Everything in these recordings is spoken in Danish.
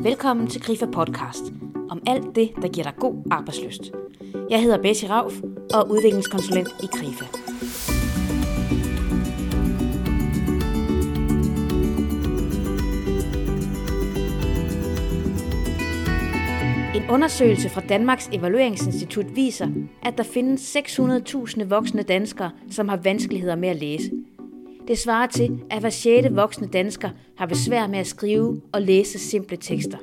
Velkommen til Grifa Podcast om alt det, der giver dig god arbejdsløst. Jeg hedder Betty Rauf og er udviklingskonsulent i Grifa. En undersøgelse fra Danmarks Evalueringsinstitut viser, at der findes 600.000 voksne danskere, som har vanskeligheder med at læse. Det svarer til, at hver sjette voksne dansker har besvær med at skrive og læse simple tekster.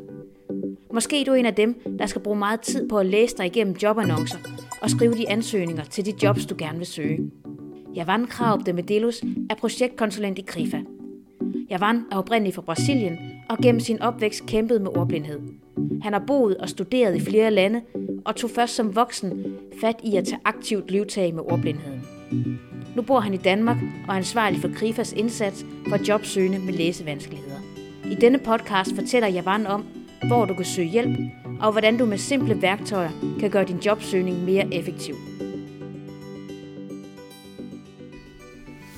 Måske er du en af dem, der skal bruge meget tid på at læse dig igennem jobannoncer og skrive de ansøgninger til de jobs, du gerne vil søge. Javan Kraup de Medelus er projektkonsulent i Krifa. Javan er oprindelig fra Brasilien og gennem sin opvækst kæmpet med ordblindhed. Han har boet og studeret i flere lande og tog først som voksen fat i at tage aktivt livtag med ordblindheden. Nu bor han i Danmark og er ansvarlig for Krifas indsats for jobsøgende med læsevanskeligheder. I denne podcast fortæller Javan om, hvor du kan søge hjælp, og hvordan du med simple værktøjer kan gøre din jobsøgning mere effektiv.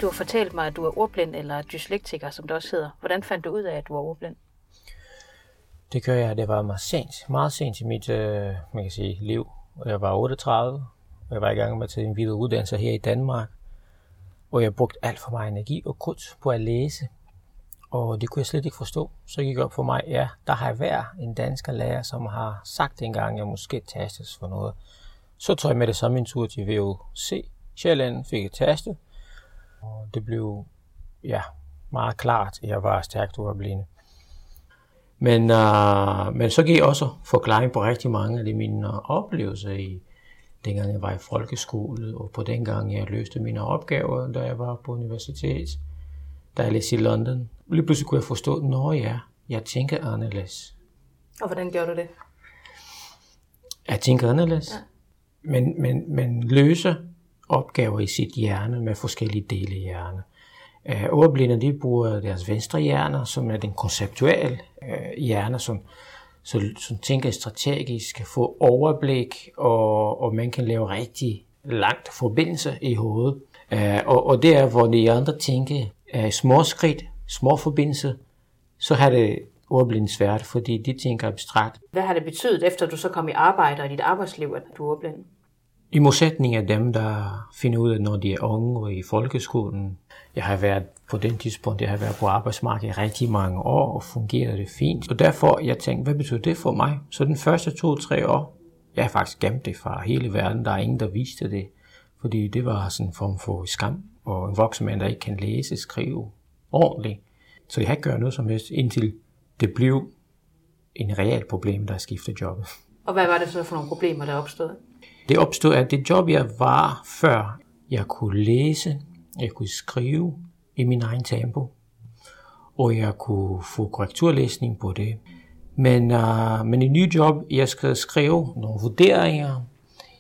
Du har fortalt mig, at du er ordblind eller dyslektiker, som det også hedder. Hvordan fandt du ud af, at du er ordblind? Det gør jeg, det var meget sent, meget sent i mit øh, man kan sige, liv. Jeg var 38, og jeg var i gang med at tage en videre uddannelse her i Danmark. Og jeg brugte alt for meget energi og krudt på at læse. Og det kunne jeg slet ikke forstå. Så gik op for mig, ja, der har jeg hver en dansker lærer, som har sagt engang, at jeg måske tastes for noget. Så tog jeg med det samme en tur til VUC. Sjælland fik et taste. Og det blev ja, meget klart, at jeg var stærkt overblivende. Men, uh, men så gik jeg også forklaring på rigtig mange af de mine oplevelser i, dengang jeg var i folkeskole, og på den gang jeg løste mine opgaver, da jeg var på universitet, da jeg læste i London. Lige pludselig kunne jeg forstå, når ja, jeg tænker anderledes. Og hvordan gjorde du det? Jeg tænker anderledes. Ja. Men, men, men løser opgaver i sit hjerne med forskellige dele af hjernen. Uh, ordblinde de bruger deres venstre hjerne, som er den konceptuelle uh, hjerne, som, så, som tænker strategisk, kan få overblik, og, og man kan lave rigtig langt forbindelse i hovedet. Uh, og, og det er, hvor de andre tænker uh, små skridt, små forbindelser, så har det ordblind svært, fordi de tænker abstrakt. Hvad har det betydet, efter du så kom i arbejde og dit arbejdsliv, at du er ordblind? I modsætning af dem, der finder ud af, når de er unge og i folkeskolen. Jeg har været på den tidspunkt, jeg har været på arbejdsmarkedet i rigtig mange år, og fungerede det fint. Og derfor, jeg tænkte, hvad betyder det for mig? Så den første to-tre år, jeg har faktisk gemt det fra hele verden. Der er ingen, der viste det. Fordi det var sådan en form for skam, og en voksen mand, der ikke kan læse, skrive ordentligt. Så jeg har ikke gjort noget som helst, indtil det blev en real problem, der skiftede jobbet. Og hvad var det så for nogle problemer, der opstod? Det opstod, at det job, jeg var før, jeg kunne læse, jeg kunne skrive i min egen tempo, og jeg kunne få korrekturlæsning på det. Men, uh, men i ny job, jeg skal skrive nogle vurderinger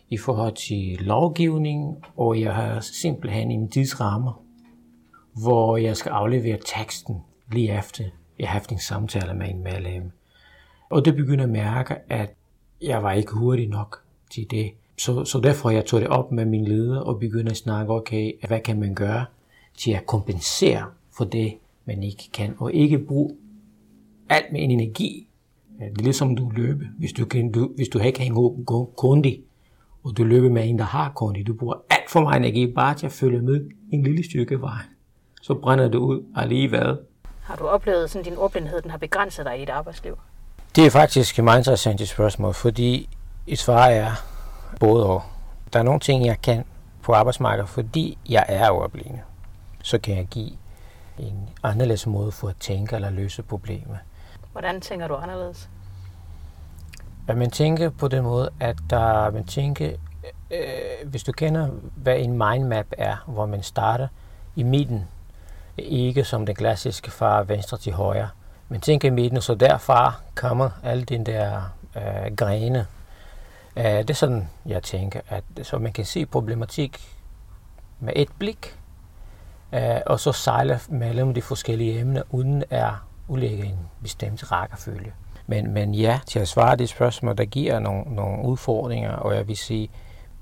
i forhold til lovgivning, og jeg har simpelthen en tidsramme, hvor jeg skal aflevere teksten lige efter, jeg har haft en samtale med en medlem. Og det begynder at mærke, at jeg var ikke hurtig nok til det. Så, så derfor jeg tog det op med min leder og begyndte at snakke, okay, hvad kan man gøre til at kompensere for det, man ikke kan, og ikke bruge alt med en energi. Det er ligesom du løber. Hvis du, kan, du, hvis du ikke har en kondi, og du løber med en, der har kondi, du bruger alt for meget energi bare til at følge med en lille stykke vej. Så brænder du ud alligevel. Har du oplevet, at din ordblindhed den har begrænset dig i dit arbejdsliv? Det er faktisk et meget interessant spørgsmål, fordi et svar er både og. Der er nogle ting, jeg kan på arbejdsmarkedet, fordi jeg er ordblinde. Så kan jeg give en anderledes måde for at tænke eller løse problemer. Hvordan tænker du anderledes? At man tænker på den måde, at der, man tænker, øh, hvis du kender, hvad en mindmap er, hvor man starter i midten, ikke som den klassiske fra venstre til højre, men tænker i midten, så derfra kommer alle de der øh, grene. Øh, det er sådan, jeg tænker, at så man kan se problematik med et blik, øh, og så sejle mellem de forskellige emner, uden at ulægge en bestemt rækkefølge. Men, men ja, til at svare det spørgsmål, der giver nogle, nogle udfordringer, og jeg vil sige,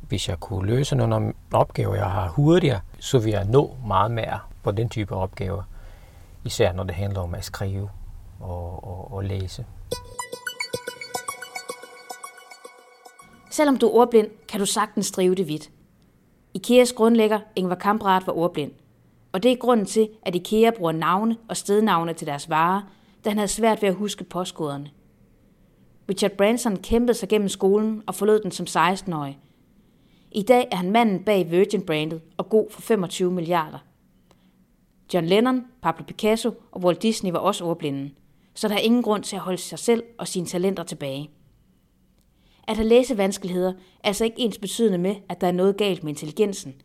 hvis jeg kunne løse nogle opgaver, jeg har hurtigere, så vil jeg nå meget mere på den type opgaver. Især når det handler om at skrive og, og, og læse. Selvom du er ordblind, kan du sagtens drive det vidt. Ikeas grundlægger Ingvar Kamprad var ordblind. Og det er grunden til, at IKEA bruger navne og stednavne til deres varer, da han havde svært ved at huske postkoderne. Richard Branson kæmpede sig gennem skolen og forlod den som 16-årig. I dag er han manden bag Virgin-brandet og god for 25 milliarder. John Lennon, Pablo Picasso og Walt Disney var også ordblinde, så der er ingen grund til at holde sig selv og sine talenter tilbage. At have læsevanskeligheder er altså ikke ens betydende med, at der er noget galt med intelligensen.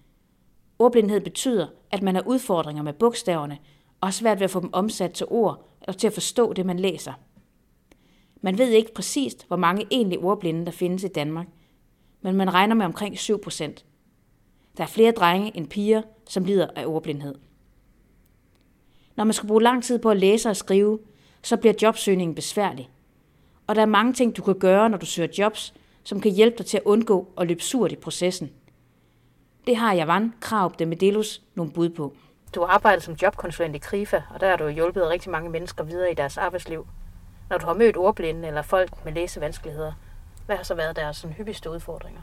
Ordblindhed betyder, at man har udfordringer med bogstaverne og har svært ved at få dem omsat til ord og til at forstå det, man læser. Man ved ikke præcist, hvor mange egentlig ordblinde der findes i Danmark, men man regner med omkring 7 procent. Der er flere drenge end piger, som lider af ordblindhed. Når man skal bruge lang tid på at læse og skrive, så bliver jobsøgningen besværlig. Og der er mange ting, du kan gøre, når du søger jobs, som kan hjælpe dig til at undgå at løbe surt i processen. Det har Javan Krav de Medelus nogle bud på. Du har arbejdet som jobkonsulent i KRIFA, og der har du hjulpet rigtig mange mennesker videre i deres arbejdsliv. Når du har mødt ordblinde eller folk med læsevanskeligheder, hvad har så været deres sådan, hyppigste udfordringer?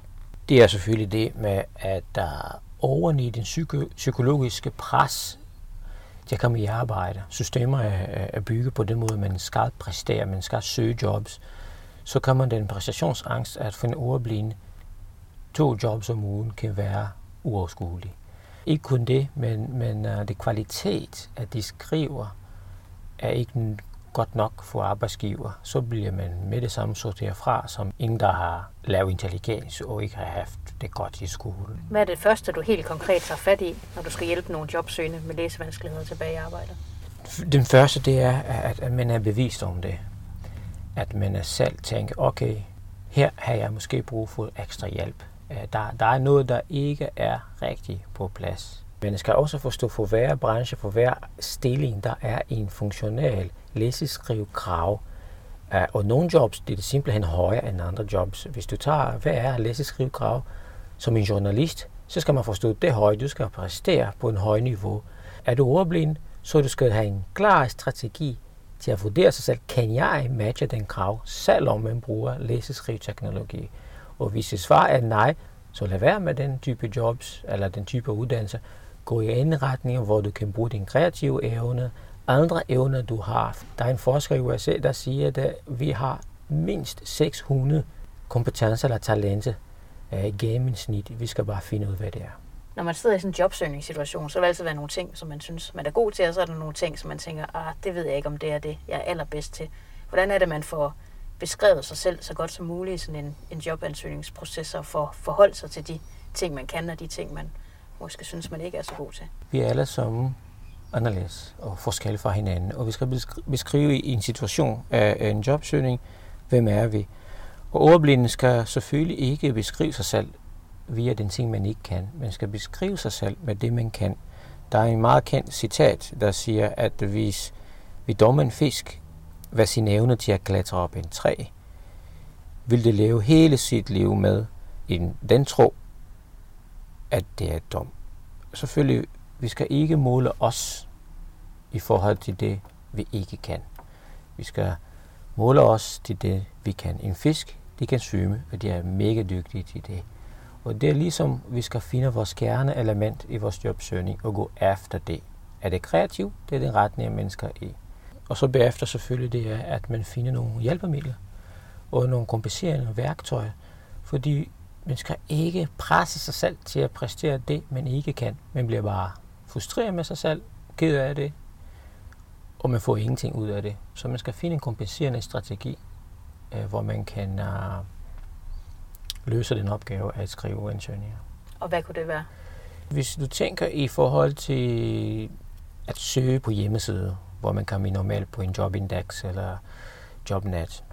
Det er selvfølgelig det med, at der oven i den psyko- psykologiske pres til at komme i arbejde. Systemer er, er bygget på den måde, at man skal præstere, man skal søge jobs. Så kommer den præstationsangst at finde ordblinde. To jobs om ugen kan være uoverskuelige. Ikke kun det, men, men uh, det kvalitet, at de skriver, er ikke godt nok for arbejdsgiver. Så bliver man med det samme sorteret fra, som ingen, der har lavet intelligens og ikke har haft det godt i skolen. Hvad er det første, du helt konkret tager fat i, når du skal hjælpe nogle jobsøgende med læsevanskeligheder tilbage i arbejde? Den første, det er, at, man er bevist om det. At man er selv tænker, okay, her har jeg måske brug for ekstra hjælp. Der, der er noget, der ikke er rigtigt på plads. Men skal også forstå, for hver branche, for hver stilling, der er en funktionel læseskrivekrav. Og nogle jobs, det er simpelthen højere end andre jobs. Hvis du tager, hvad er læseskrivekrav som en journalist, så skal man forstå, det høje, du skal præstere på en høj niveau. Er du ordblind, så du skal have en klar strategi til at vurdere sig selv, kan jeg matche den krav, selvom man bruger læseskriveteknologi. Og hvis det svar er nej, så lad være med den type jobs eller den type uddannelse. Gå i en retning, hvor du kan bruge din kreative evne, andre evner, du har. Der er en forsker i USA, der siger, at vi har mindst 600 kompetencer eller talenter uh, gennemsnit. Vi skal bare finde ud af, hvad det er. Når man sidder i sådan en jobsøgningssituation, så vil der altid være nogle ting, som man synes, man er god til, og så er der nogle ting, som man tænker, ah, det ved jeg ikke, om det er det, jeg er allerbedst til. Hvordan er det, man får beskrevet sig selv så godt som muligt i sådan en, en jobansøgningsproces, og får forholdt sig til de ting, man kan, og de ting, man måske synes, man ikke er så god til? Vi er alle sammen anderledes og forskellige fra hinanden, og vi skal beskrive i en situation af en jobsøgning, hvem er vi. Og ordblinden skal selvfølgelig ikke beskrive sig selv via den ting, man ikke kan. Man skal beskrive sig selv med det, man kan. Der er en meget kendt citat, der siger, at hvis vi dommer en fisk, hvad sin evne til at klatre op en træ, vil det leve hele sit liv med en, den tro, at det er dom. Selvfølgelig, vi skal ikke måle os i forhold til det, vi ikke kan. Vi skal måle os til det, vi kan. En fisk, de kan svømme, og de er mega dygtige til det. Og det er ligesom, vi skal finde vores kerneelement i vores jobsøgning og gå efter det. Er det kreativt? Det er den retning, mennesker i. Og så bagefter selvfølgelig det er, at man finder nogle hjælpemidler og nogle kompenserende værktøjer, fordi man skal ikke presse sig selv til at præstere det, man ikke kan. Man bliver bare frustreret med sig selv, ked af det, og man får ingenting ud af det. Så man skal finde en kompenserende strategi, øh, hvor man kan uh, løse den opgave at skrive ansøgninger. Og hvad kunne det være? Hvis du tænker i forhold til at søge på hjemmesider, hvor man kan normalt på en jobindex eller jobnet,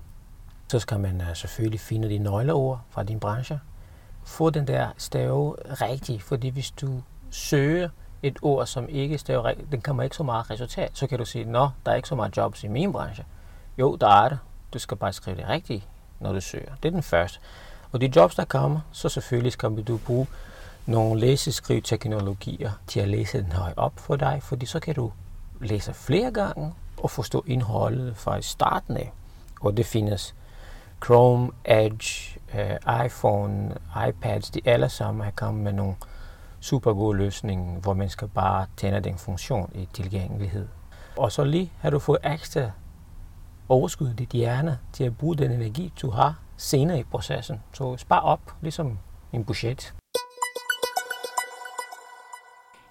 så skal man uh, selvfølgelig finde de nøgleord fra din branche. Få den der stave rigtig, fordi hvis du søger et ord, som ikke staver den kommer ikke så meget resultat, så kan du sige, nå, der er ikke så meget jobs i min branche. Jo, der er det. Du skal bare skrive det rigtigt, når du søger. Det er den første. Og de jobs, der kommer, så selvfølgelig skal du bruge nogle læseskriveteknologier til at læse den højt op for dig, fordi så kan du læse flere gange og forstå indholdet fra starten af. Og det findes Chrome, Edge, øh, iPhone, iPads, de alle sammen har kommet med nogle super god løsning, hvor man skal bare tænde den funktion i tilgængelighed. Og så lige har du fået ekstra overskud i dit hjerne til at bruge den energi, du har senere i processen. Så spar op, ligesom en budget.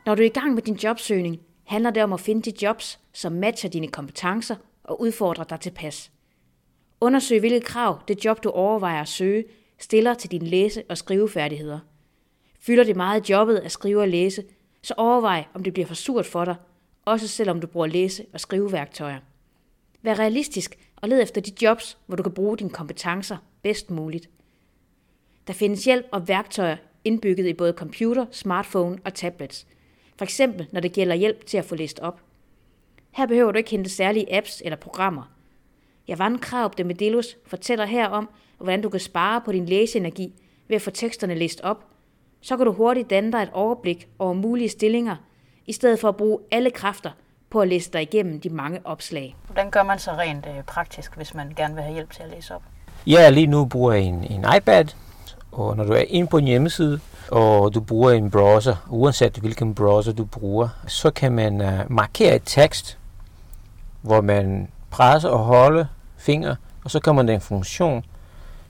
Når du er i gang med din jobsøgning, handler det om at finde de jobs, som matcher dine kompetencer og udfordrer dig tilpas. Undersøg, hvilke krav det job, du overvejer at søge, stiller til dine læse- og skrivefærdigheder. Fylder det meget jobbet at skrive og læse, så overvej, om det bliver for surt for dig, også selvom du bruger læse- og skriveværktøjer. Vær realistisk og led efter de jobs, hvor du kan bruge dine kompetencer bedst muligt. Der findes hjælp og værktøjer indbygget i både computer, smartphone og tablets. For eksempel når det gælder hjælp til at få læst op. Her behøver du ikke hente særlige apps eller programmer. Javan Kraup de Medelus fortæller her om, hvordan du kan spare på din læseenergi ved at få teksterne læst op. Så kan du hurtigt danne dig et overblik over mulige stillinger, i stedet for at bruge alle kræfter på at læse dig igennem de mange opslag. Hvordan gør man så rent øh, praktisk, hvis man gerne vil have hjælp til at læse op? Ja, lige nu bruger jeg en, en iPad, og når du er inde på en hjemmeside, og du bruger en browser, uanset hvilken browser du bruger, så kan man uh, markere et tekst, hvor man presser og holder finger, og så kommer der en funktion,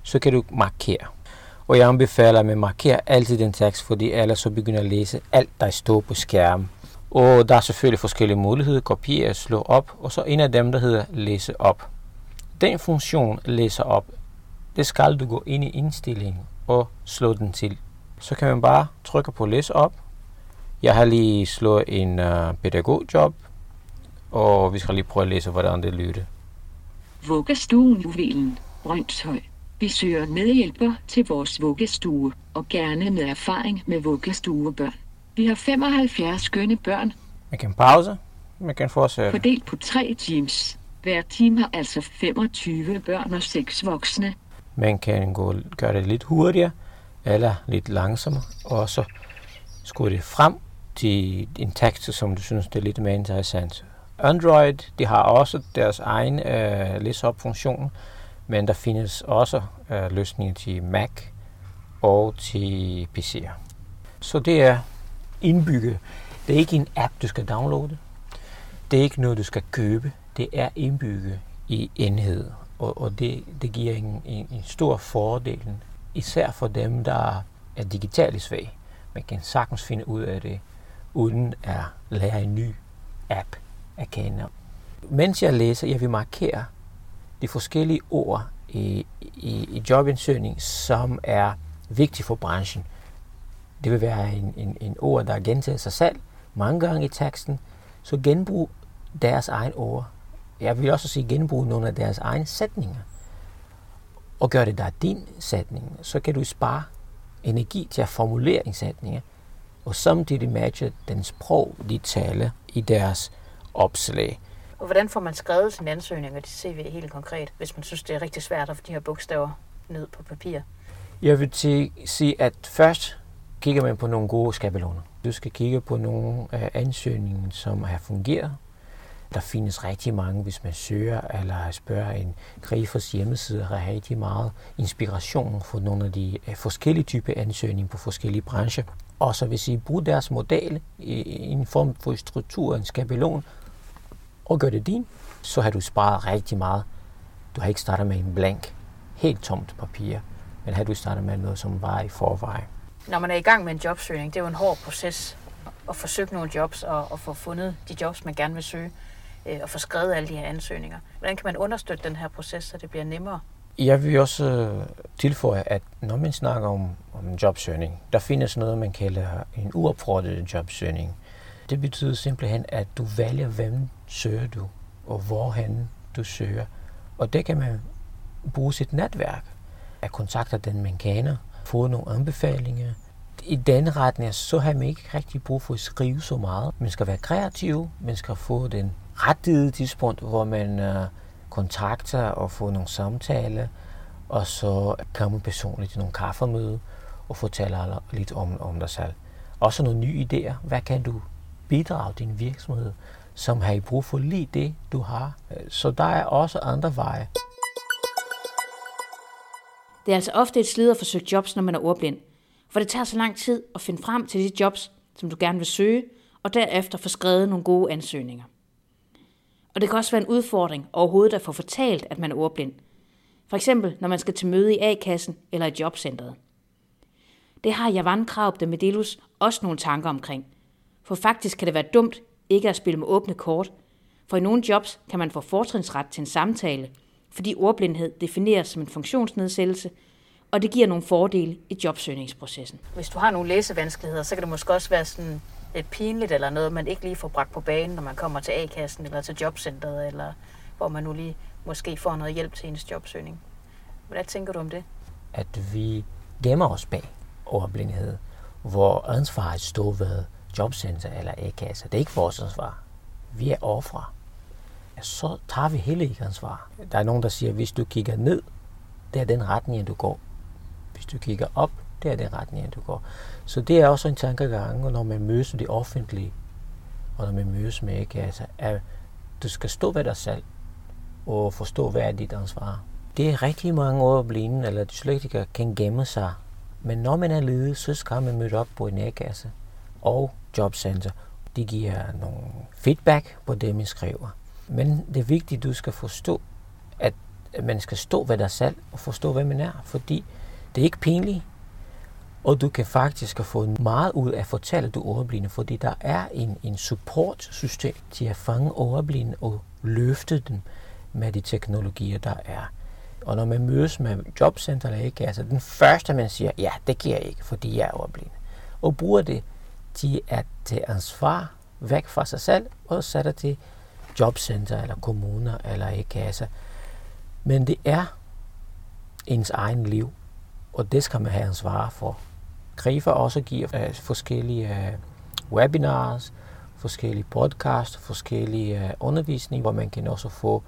så kan du markere. Og jeg anbefaler, at man markerer altid den tekst, fordi ellers så begynder at læse alt, der står på skærmen. Og der er selvfølgelig forskellige muligheder, kopiere, slå op, og så en af dem, der hedder læse op. Den funktion læser op, det skal du gå ind i indstillingen og slå den til. Så kan man bare trykke på læse op. Jeg har lige slået en uh, pædagogjob, og vi skal lige prøve at læse, hvordan det lyder. Vuggestuen Juvelen, Brøndshøj. Vi søger medhjælper til vores vuggestue, og gerne med erfaring med vuggestuebørn. Vi har 75 skønne børn. Man kan pause. Man kan fortsætte. Fordelt på tre teams. Hver team har altså 25 børn og 6 voksne. Man kan gå, gøre det lidt hurtigere eller lidt langsommere, og så skruer det frem til en tekst, som du synes det er lidt mere interessant. Android, de har også deres egen øh, læse-op-funktion, men der findes også øh, løsninger til Mac og til PC'er. Så det er indbygget. Det er ikke en app, du skal downloade. Det er ikke noget, du skal købe. Det er indbygget i enhed, og, og det, det giver en, en, en stor fordel, især for dem, der er digitalt svage. Man kan sagtens finde ud af det, uden at lære en ny app at kende. Mens jeg læser, jeg vil markere de forskellige ord i, i, i jobansøgning, som er vigtige for branchen. Det vil være en, en, en ord, der gentager sig selv mange gange i teksten, så genbrug deres egen ord. Jeg vil også sige genbrug nogle af deres egne sætninger. Og gør det der din sætning, så kan du spare energi til at formulere en sætning, og samtidig matche den sprog, de taler i deres opslag. Og hvordan får man skrevet sin ansøgning og dit CV helt konkret, hvis man synes, det er rigtig svært at få de her bogstaver ned på papir? Jeg vil sige, at først kigger man på nogle gode skabeloner. Du skal kigge på nogle af ansøgningen, som har fungeret. Der findes rigtig mange, hvis man søger eller spørger en Grifers hjemmeside, har rigtig meget inspiration for nogle af de øh, forskellige typer ansøgninger på forskellige brancher. Og så vil sige, brug deres model i en form for struktur, en skabelon, og gør det din, så har du sparet rigtig meget. Du har ikke startet med en blank, helt tomt papir, men har du startet med noget, som var i forvejen. Når man er i gang med en jobsøgning, det er jo en hård proces at få søgt nogle jobs og, og få fundet de jobs, man gerne vil søge øh, og få skrevet alle de her ansøgninger. Hvordan kan man understøtte den her proces, så det bliver nemmere? Jeg vil også øh, tilføje, at når man snakker om, om jobsøgning, der findes noget, man kalder en uopfordret jobsøgning. Det betyder simpelthen, at du vælger, hvem søger du, og hvorhen du søger. Og det kan man bruge sit netværk, at kontakte den, man kender, få nogle anbefalinger. I den retning, så har man ikke rigtig brug for at skrive så meget. Man skal være kreativ, man skal få den rette tidspunkt, hvor man øh, kontakter og får nogle samtaler, og så komme personligt til nogle kaffemøde og fortælle lidt om, om dig selv. Også nogle nye idéer. Hvad kan du bidrage din virksomhed, som har i brug for lige det, du har? Øh, så der er også andre veje. Det er altså ofte et slid at forsøge jobs, når man er ordblind, for det tager så lang tid at finde frem til de jobs, som du gerne vil søge, og derefter få skrevet nogle gode ansøgninger. Og det kan også være en udfordring overhovedet at få fortalt, at man er ordblind. For eksempel, når man skal til møde i A-kassen eller i jobcentret. Det har Javan Kraup de Medelus også nogle tanker omkring. For faktisk kan det være dumt ikke at spille med åbne kort, for i nogle jobs kan man få fortrinsret til en samtale, fordi ordblindhed defineres som en funktionsnedsættelse, og det giver nogle fordele i jobsøgningsprocessen. Hvis du har nogle læsevanskeligheder, så kan det måske også være sådan lidt pinligt eller noget, man ikke lige får bragt på banen, når man kommer til A-kassen eller til jobcentret, eller hvor man nu lige måske får noget hjælp til ens jobsøgning. Hvad tænker du om det? At vi gemmer os bag ordblindhed, hvor ansvaret står ved jobcenter eller A-kasse. Det er ikke vores ansvar. Vi er ofre. Så tager vi heller ikke ansvar. Der er nogen, der siger, at hvis du kigger ned, det er den retning, du går. Hvis du kigger op, det er den retning, du går. Så det er også en tankegang, når man mødes med det offentlige, og når man mødes med A-kasse, at du skal stå ved dig selv og forstå, hvad er dit ansvar. Det er rigtig mange år ordblinde eller dyslektikere kan gemme sig. Men når man er ledig, så skal man møde op på en A-kasse og jobcenter. De giver nogle feedback på det, man skriver. Men det er vigtigt, at du skal forstå, at man skal stå ved dig selv og forstå, hvem man er. Fordi det er ikke pinligt, og du kan faktisk få meget ud af at fortælle, at du er overblinde, fordi der er en, en support-system til at fange overblinde og løfte dem med de teknologier, der er. Og når man mødes med jobcenter eller ikke, altså den første, man siger, ja, det giver jeg ikke, fordi jeg er overblinde, Og bruger det de at tage ansvar væk fra sig selv og sætter til jobcenter eller kommuner eller i kasse. Men det er ens egen liv, og det skal man have ansvar for. Grifer også giver uh, forskellige uh, webinars, forskellige podcasts, forskellige uh, undervisning, hvor man kan også få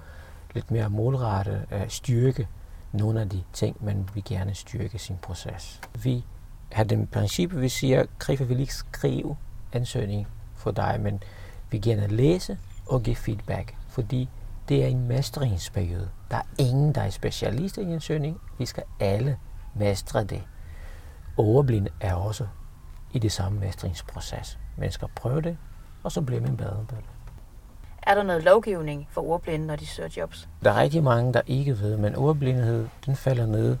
lidt mere målrettet uh, styrke nogle af de ting, man vil gerne styrke sin proces. Vi har den princip, vi siger, Grifer vil ikke skrive ansøgning for dig, men vi gerne læse og give feedback, fordi det er en mestringsperiode. Der er ingen, der er specialist i ansøgning. Vi skal alle mestre det. Overblinde er også i det samme mestringsproces. Man skal prøve det, og så bliver man bedre på det. Er der noget lovgivning for ordblinde, når de søger jobs? Der er rigtig mange, der ikke ved, men ordblindhed den falder ned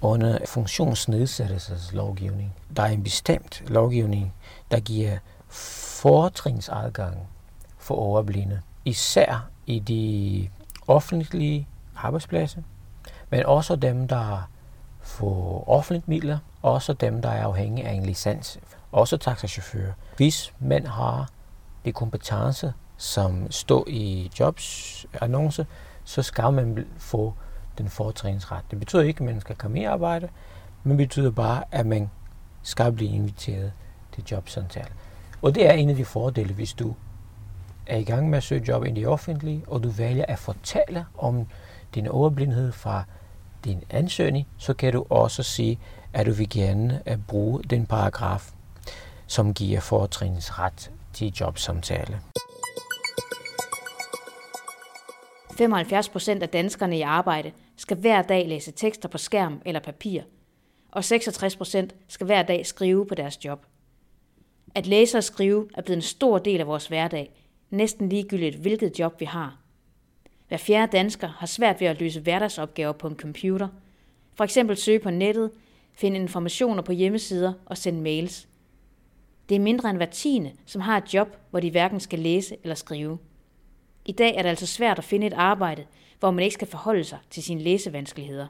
under funktionsnedsættelseslovgivning. Der er en bestemt lovgivning, der giver fortrinsadgang for overblinde, især i de offentlige arbejdspladser, men også dem, der får offentlige midler, også dem, der er afhængige af en licens, også taxachauffører. Hvis man har de kompetencer, som står i jobs annonce, så skal man få den fortrinsret. Det betyder ikke, at man skal komme i arbejde, men betyder bare, at man skal blive inviteret til jobsamtale. Og det er en af de fordele, hvis du er i gang med at søge job i det offentlige, og du vælger at fortælle om din overblindhed fra din ansøgning, så kan du også sige, at du vil gerne at bruge den paragraf, som giver fortrinsret til jobsamtale. 75 procent af danskerne i arbejde skal hver dag læse tekster på skærm eller papir, og 66 procent skal hver dag skrive på deres job. At læse og skrive er blevet en stor del af vores hverdag, næsten ligegyldigt hvilket job vi har. Hver fjerde dansker har svært ved at løse hverdagsopgaver på en computer. For eksempel søge på nettet, finde informationer på hjemmesider og sende mails. Det er mindre end hver tiende, som har et job, hvor de hverken skal læse eller skrive. I dag er det altså svært at finde et arbejde, hvor man ikke skal forholde sig til sine læsevanskeligheder.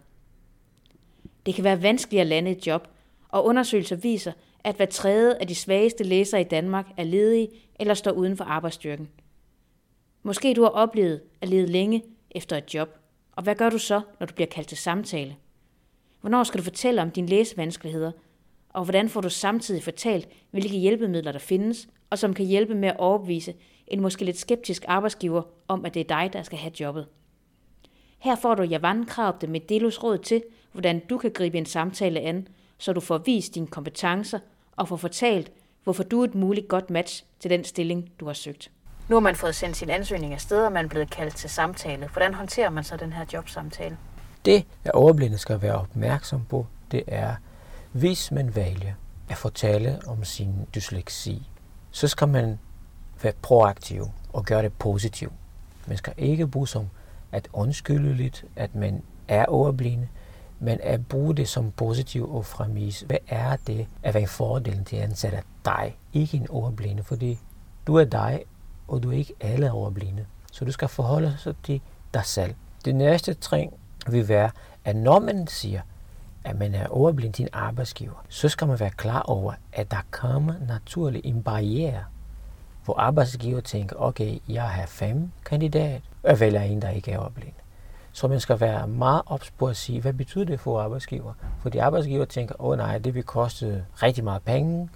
Det kan være vanskeligt at lande et job, og undersøgelser viser, at hver tredje af de svageste læsere i Danmark er ledige eller står uden for arbejdsstyrken. Måske du har oplevet at lede længe efter et job, og hvad gør du så, når du bliver kaldt til samtale? Hvornår skal du fortælle om dine læsevanskeligheder, og hvordan får du samtidig fortalt, hvilke hjælpemidler der findes, og som kan hjælpe med at overbevise en måske lidt skeptisk arbejdsgiver om, at det er dig, der skal have jobbet. Her får du Javan Krabte med Delos råd til, hvordan du kan gribe en samtale an, så du får vist dine kompetencer og får fortalt, hvorfor du er et muligt godt match til den stilling, du har søgt. Nu har man fået sendt sin ansøgning afsted, og man er blevet kaldt til samtale. Hvordan håndterer man så den her jobsamtale? Det, at overblinde skal være opmærksom på, det er, hvis man vælger at fortælle om sin dysleksi, så skal man være proaktiv og gøre det positivt. Man skal ikke bruge som at undskylde lidt, at man er overblinde, men at bruge det som positiv og fremis. Hvad er det at være fordelen til at ansætte dig, ikke en overblinde? Fordi du er dig, og du er ikke alle overblinde. Så du skal forholde dig til dig selv. Det næste trin vil være, at når man siger, at man er overblind til en arbejdsgiver, så skal man være klar over, at der kommer naturligt en barriere, hvor arbejdsgiver tænker, okay, jeg har fem kandidater, øh, og jeg vælger en, der ikke er overblind. Så man skal være meget ops på at sige, hvad betyder det for arbejdsgiver? Fordi arbejdsgiver tænker, åh oh, nej, det vil koste rigtig meget penge,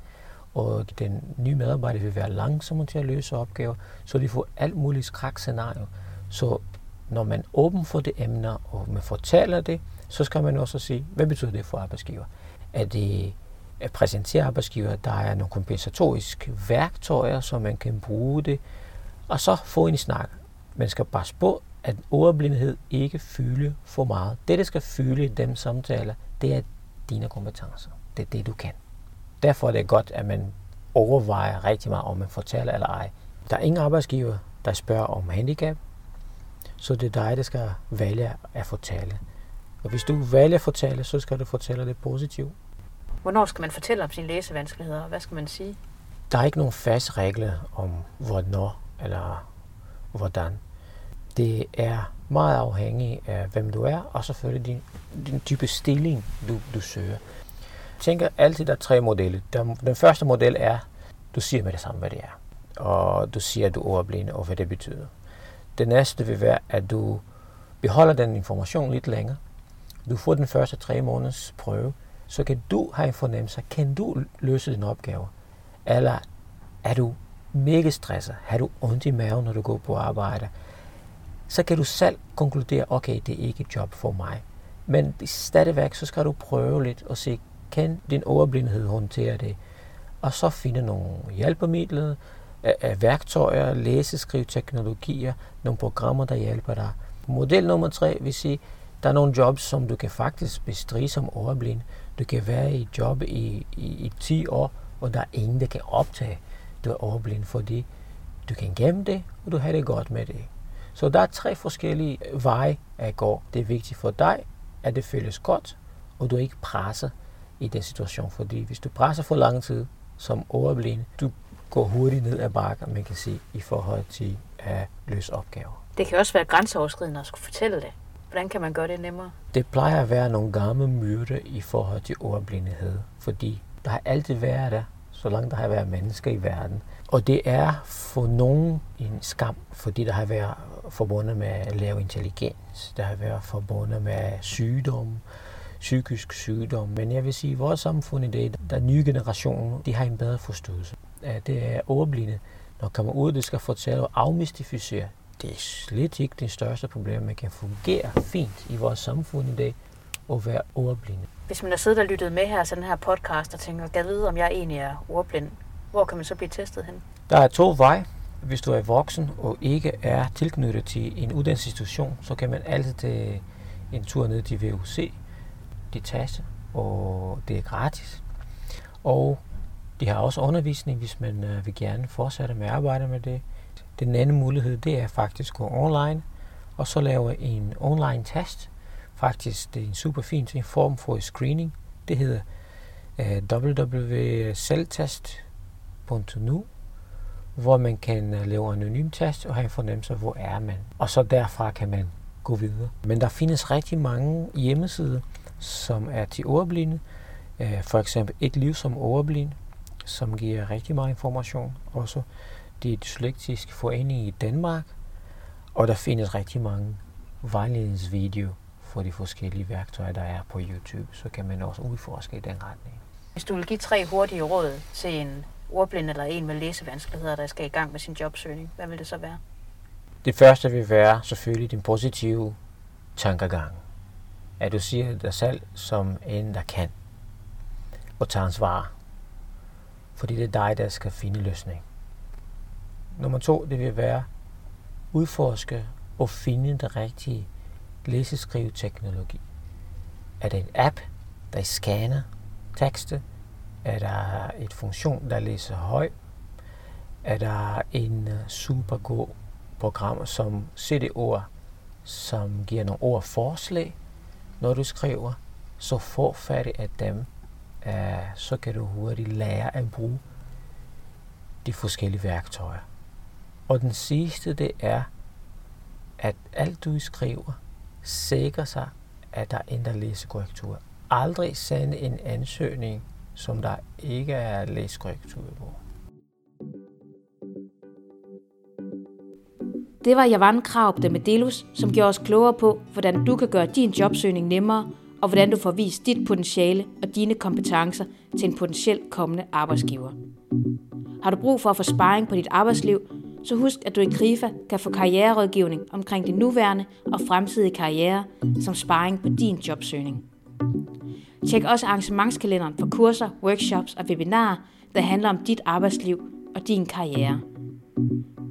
og den nye medarbejder vil være langsom til at løse opgaver, så de får alt muligt skrækscenario. Så når man åben for det emner, og man fortæller det, så skal man også sige, hvad betyder det for arbejdsgiver? Er det at præsentere arbejdsgiver, der er nogle kompensatoriske værktøjer, som man kan bruge det, og så få en snak. Man skal bare på, at ordblindhed ikke fylde for meget. Det, der skal fylde i dem samtaler, det er dine kompetencer. Det er det, du kan. Derfor er det godt, at man overvejer rigtig meget, om man fortæller eller ej. Der er ingen arbejdsgiver, der spørger om handicap, så det er dig, der skal vælge at fortælle. Og hvis du vælger at fortælle, så skal du fortælle det positivt. Hvornår skal man fortælle om sine læsevanskeligheder? Hvad skal man sige? Der er ikke nogen fast regler om hvornår eller hvordan. Det er meget afhængigt af, hvem du er, og selvfølgelig din, din type stilling, du, du søger. Jeg tænker altid, der er tre modeller. Den første model er, du siger med det samme, hvad det er. Og du siger, at du er overblind, og hvad det betyder. Det næste vil være, at du beholder den information lidt længere. Du får den første tre måneders prøve, så kan du have en fornemmelse, kan du løse din opgave? Eller er du mega stresset? Har du ondt i maven, når du går på arbejde? Så kan du selv konkludere, okay, det er ikke et job for mig. Men stadigvæk, så skal du prøve lidt og se, kan din overblindhed håndtere det? Og så finde nogle hjælpemidler, værktøjer, læseskriveteknologier, nogle programmer, der hjælper dig. Model nummer tre vil sige, der er nogle jobs, som du kan faktisk bestride som overblind. Du kan være i et job i, i, i 10 år, og der er ingen, der kan optage, du er overblind, fordi du kan gemme det, og du har det godt med det. Så der er tre forskellige veje at gå. Det er vigtigt for dig, at det føles godt, og du ikke presser i den situation. Fordi hvis du presser for lang tid som overblind, du går hurtigt ned ad bakken, man kan sige, i forhold til at løse opgaver. Det kan også være grænseoverskridende at skulle fortælle det. Hvordan kan man gøre det nemmere? Det plejer at være nogle gamle myrder i forhold til ordblindhed, fordi der har altid været der, så langt der har været mennesker i verden. Og det er for nogen en skam, fordi der har været forbundet med lav intelligens, der har været forbundet med sygdom, psykisk sygdom. Men jeg vil sige, at vores samfund i dag, der nye generationer, de har en bedre forståelse. Det er ordblinde, når kommer ud, det skal fortælle og afmystificere det er slet ikke det største problem. Man kan fungere fint i vores samfund i dag og være ordblinde. Hvis man har siddet og lyttet med her til den her podcast og tænker, jeg vide, om jeg egentlig er ordblind, hvor kan man så blive testet hen? Der er to veje. Hvis du er voksen og ikke er tilknyttet til en uddannelsesinstitution, så kan man altid tage en tur ned til VUC. De taster, og det er gratis. Og de har også undervisning, hvis man øh, vil gerne fortsætte med at arbejde med det. Den anden mulighed, det er faktisk at gå online, og så lave en online test. Faktisk, det er en super fin form for screening. Det hedder uh, www.selvtest.nu, hvor man kan øh, lave en anonym test og have en fornemmelse af, hvor er man. Og så derfra kan man gå videre. Men der findes rigtig mange hjemmesider, som er til ordblinde. Uh, for eksempel Et liv som Overblind, som giver rigtig meget information også det er dyslektisk forening i Danmark, og der findes rigtig mange vejledningsvideoer for de forskellige værktøjer, der er på YouTube, så kan man også udforske i den retning. Hvis du vil give tre hurtige råd til en ordblind eller en med læsevanskeligheder, der skal i gang med sin jobsøgning, hvad vil det så være? Det første vil være selvfølgelig din positive tankegang. At du siger dig selv som en, der kan og tager ansvar. Fordi det er dig, der skal finde løsning. Nummer to, det vil være udforske og finde det rigtige læseskriveteknologi? Er det en app, der scanner tekste? Er der et funktion, der læser høj? Er der en øh, super god program som CD-ord, som giver nogle ord forslag, når du skriver, så få fat af dem, øh, så kan du hurtigt lære at bruge de forskellige værktøjer. Og den sidste, det er, at alt du skriver, sikrer sig, at der ændrer læsekorrektur. Aldrig sende en ansøgning, som der ikke er læsekorrektur på. Det var Javan Kraup med Delus, som gjorde os klogere på, hvordan du kan gøre din jobsøgning nemmere, og hvordan du får vist dit potentiale og dine kompetencer til en potentiel kommende arbejdsgiver. Har du brug for at få sparring på dit arbejdsliv, så husk, at du i KRIFA kan få karriererådgivning omkring din nuværende og fremtidige karriere som sparring på din jobsøgning. Tjek også arrangementskalenderen for kurser, workshops og webinarer, der handler om dit arbejdsliv og din karriere.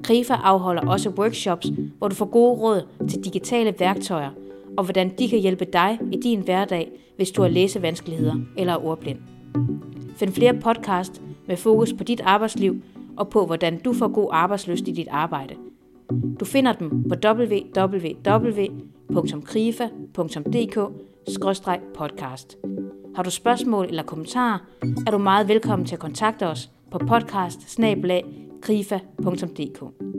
KRIFA afholder også workshops, hvor du får gode råd til digitale værktøjer og hvordan de kan hjælpe dig i din hverdag, hvis du har læsevanskeligheder eller er ordblind. Find flere podcast med fokus på dit arbejdsliv og på, hvordan du får god arbejdsløst i dit arbejde. Du finder dem på www.krifa.dk-podcast. Har du spørgsmål eller kommentarer, er du meget velkommen til at kontakte os på podcast krifa.dk.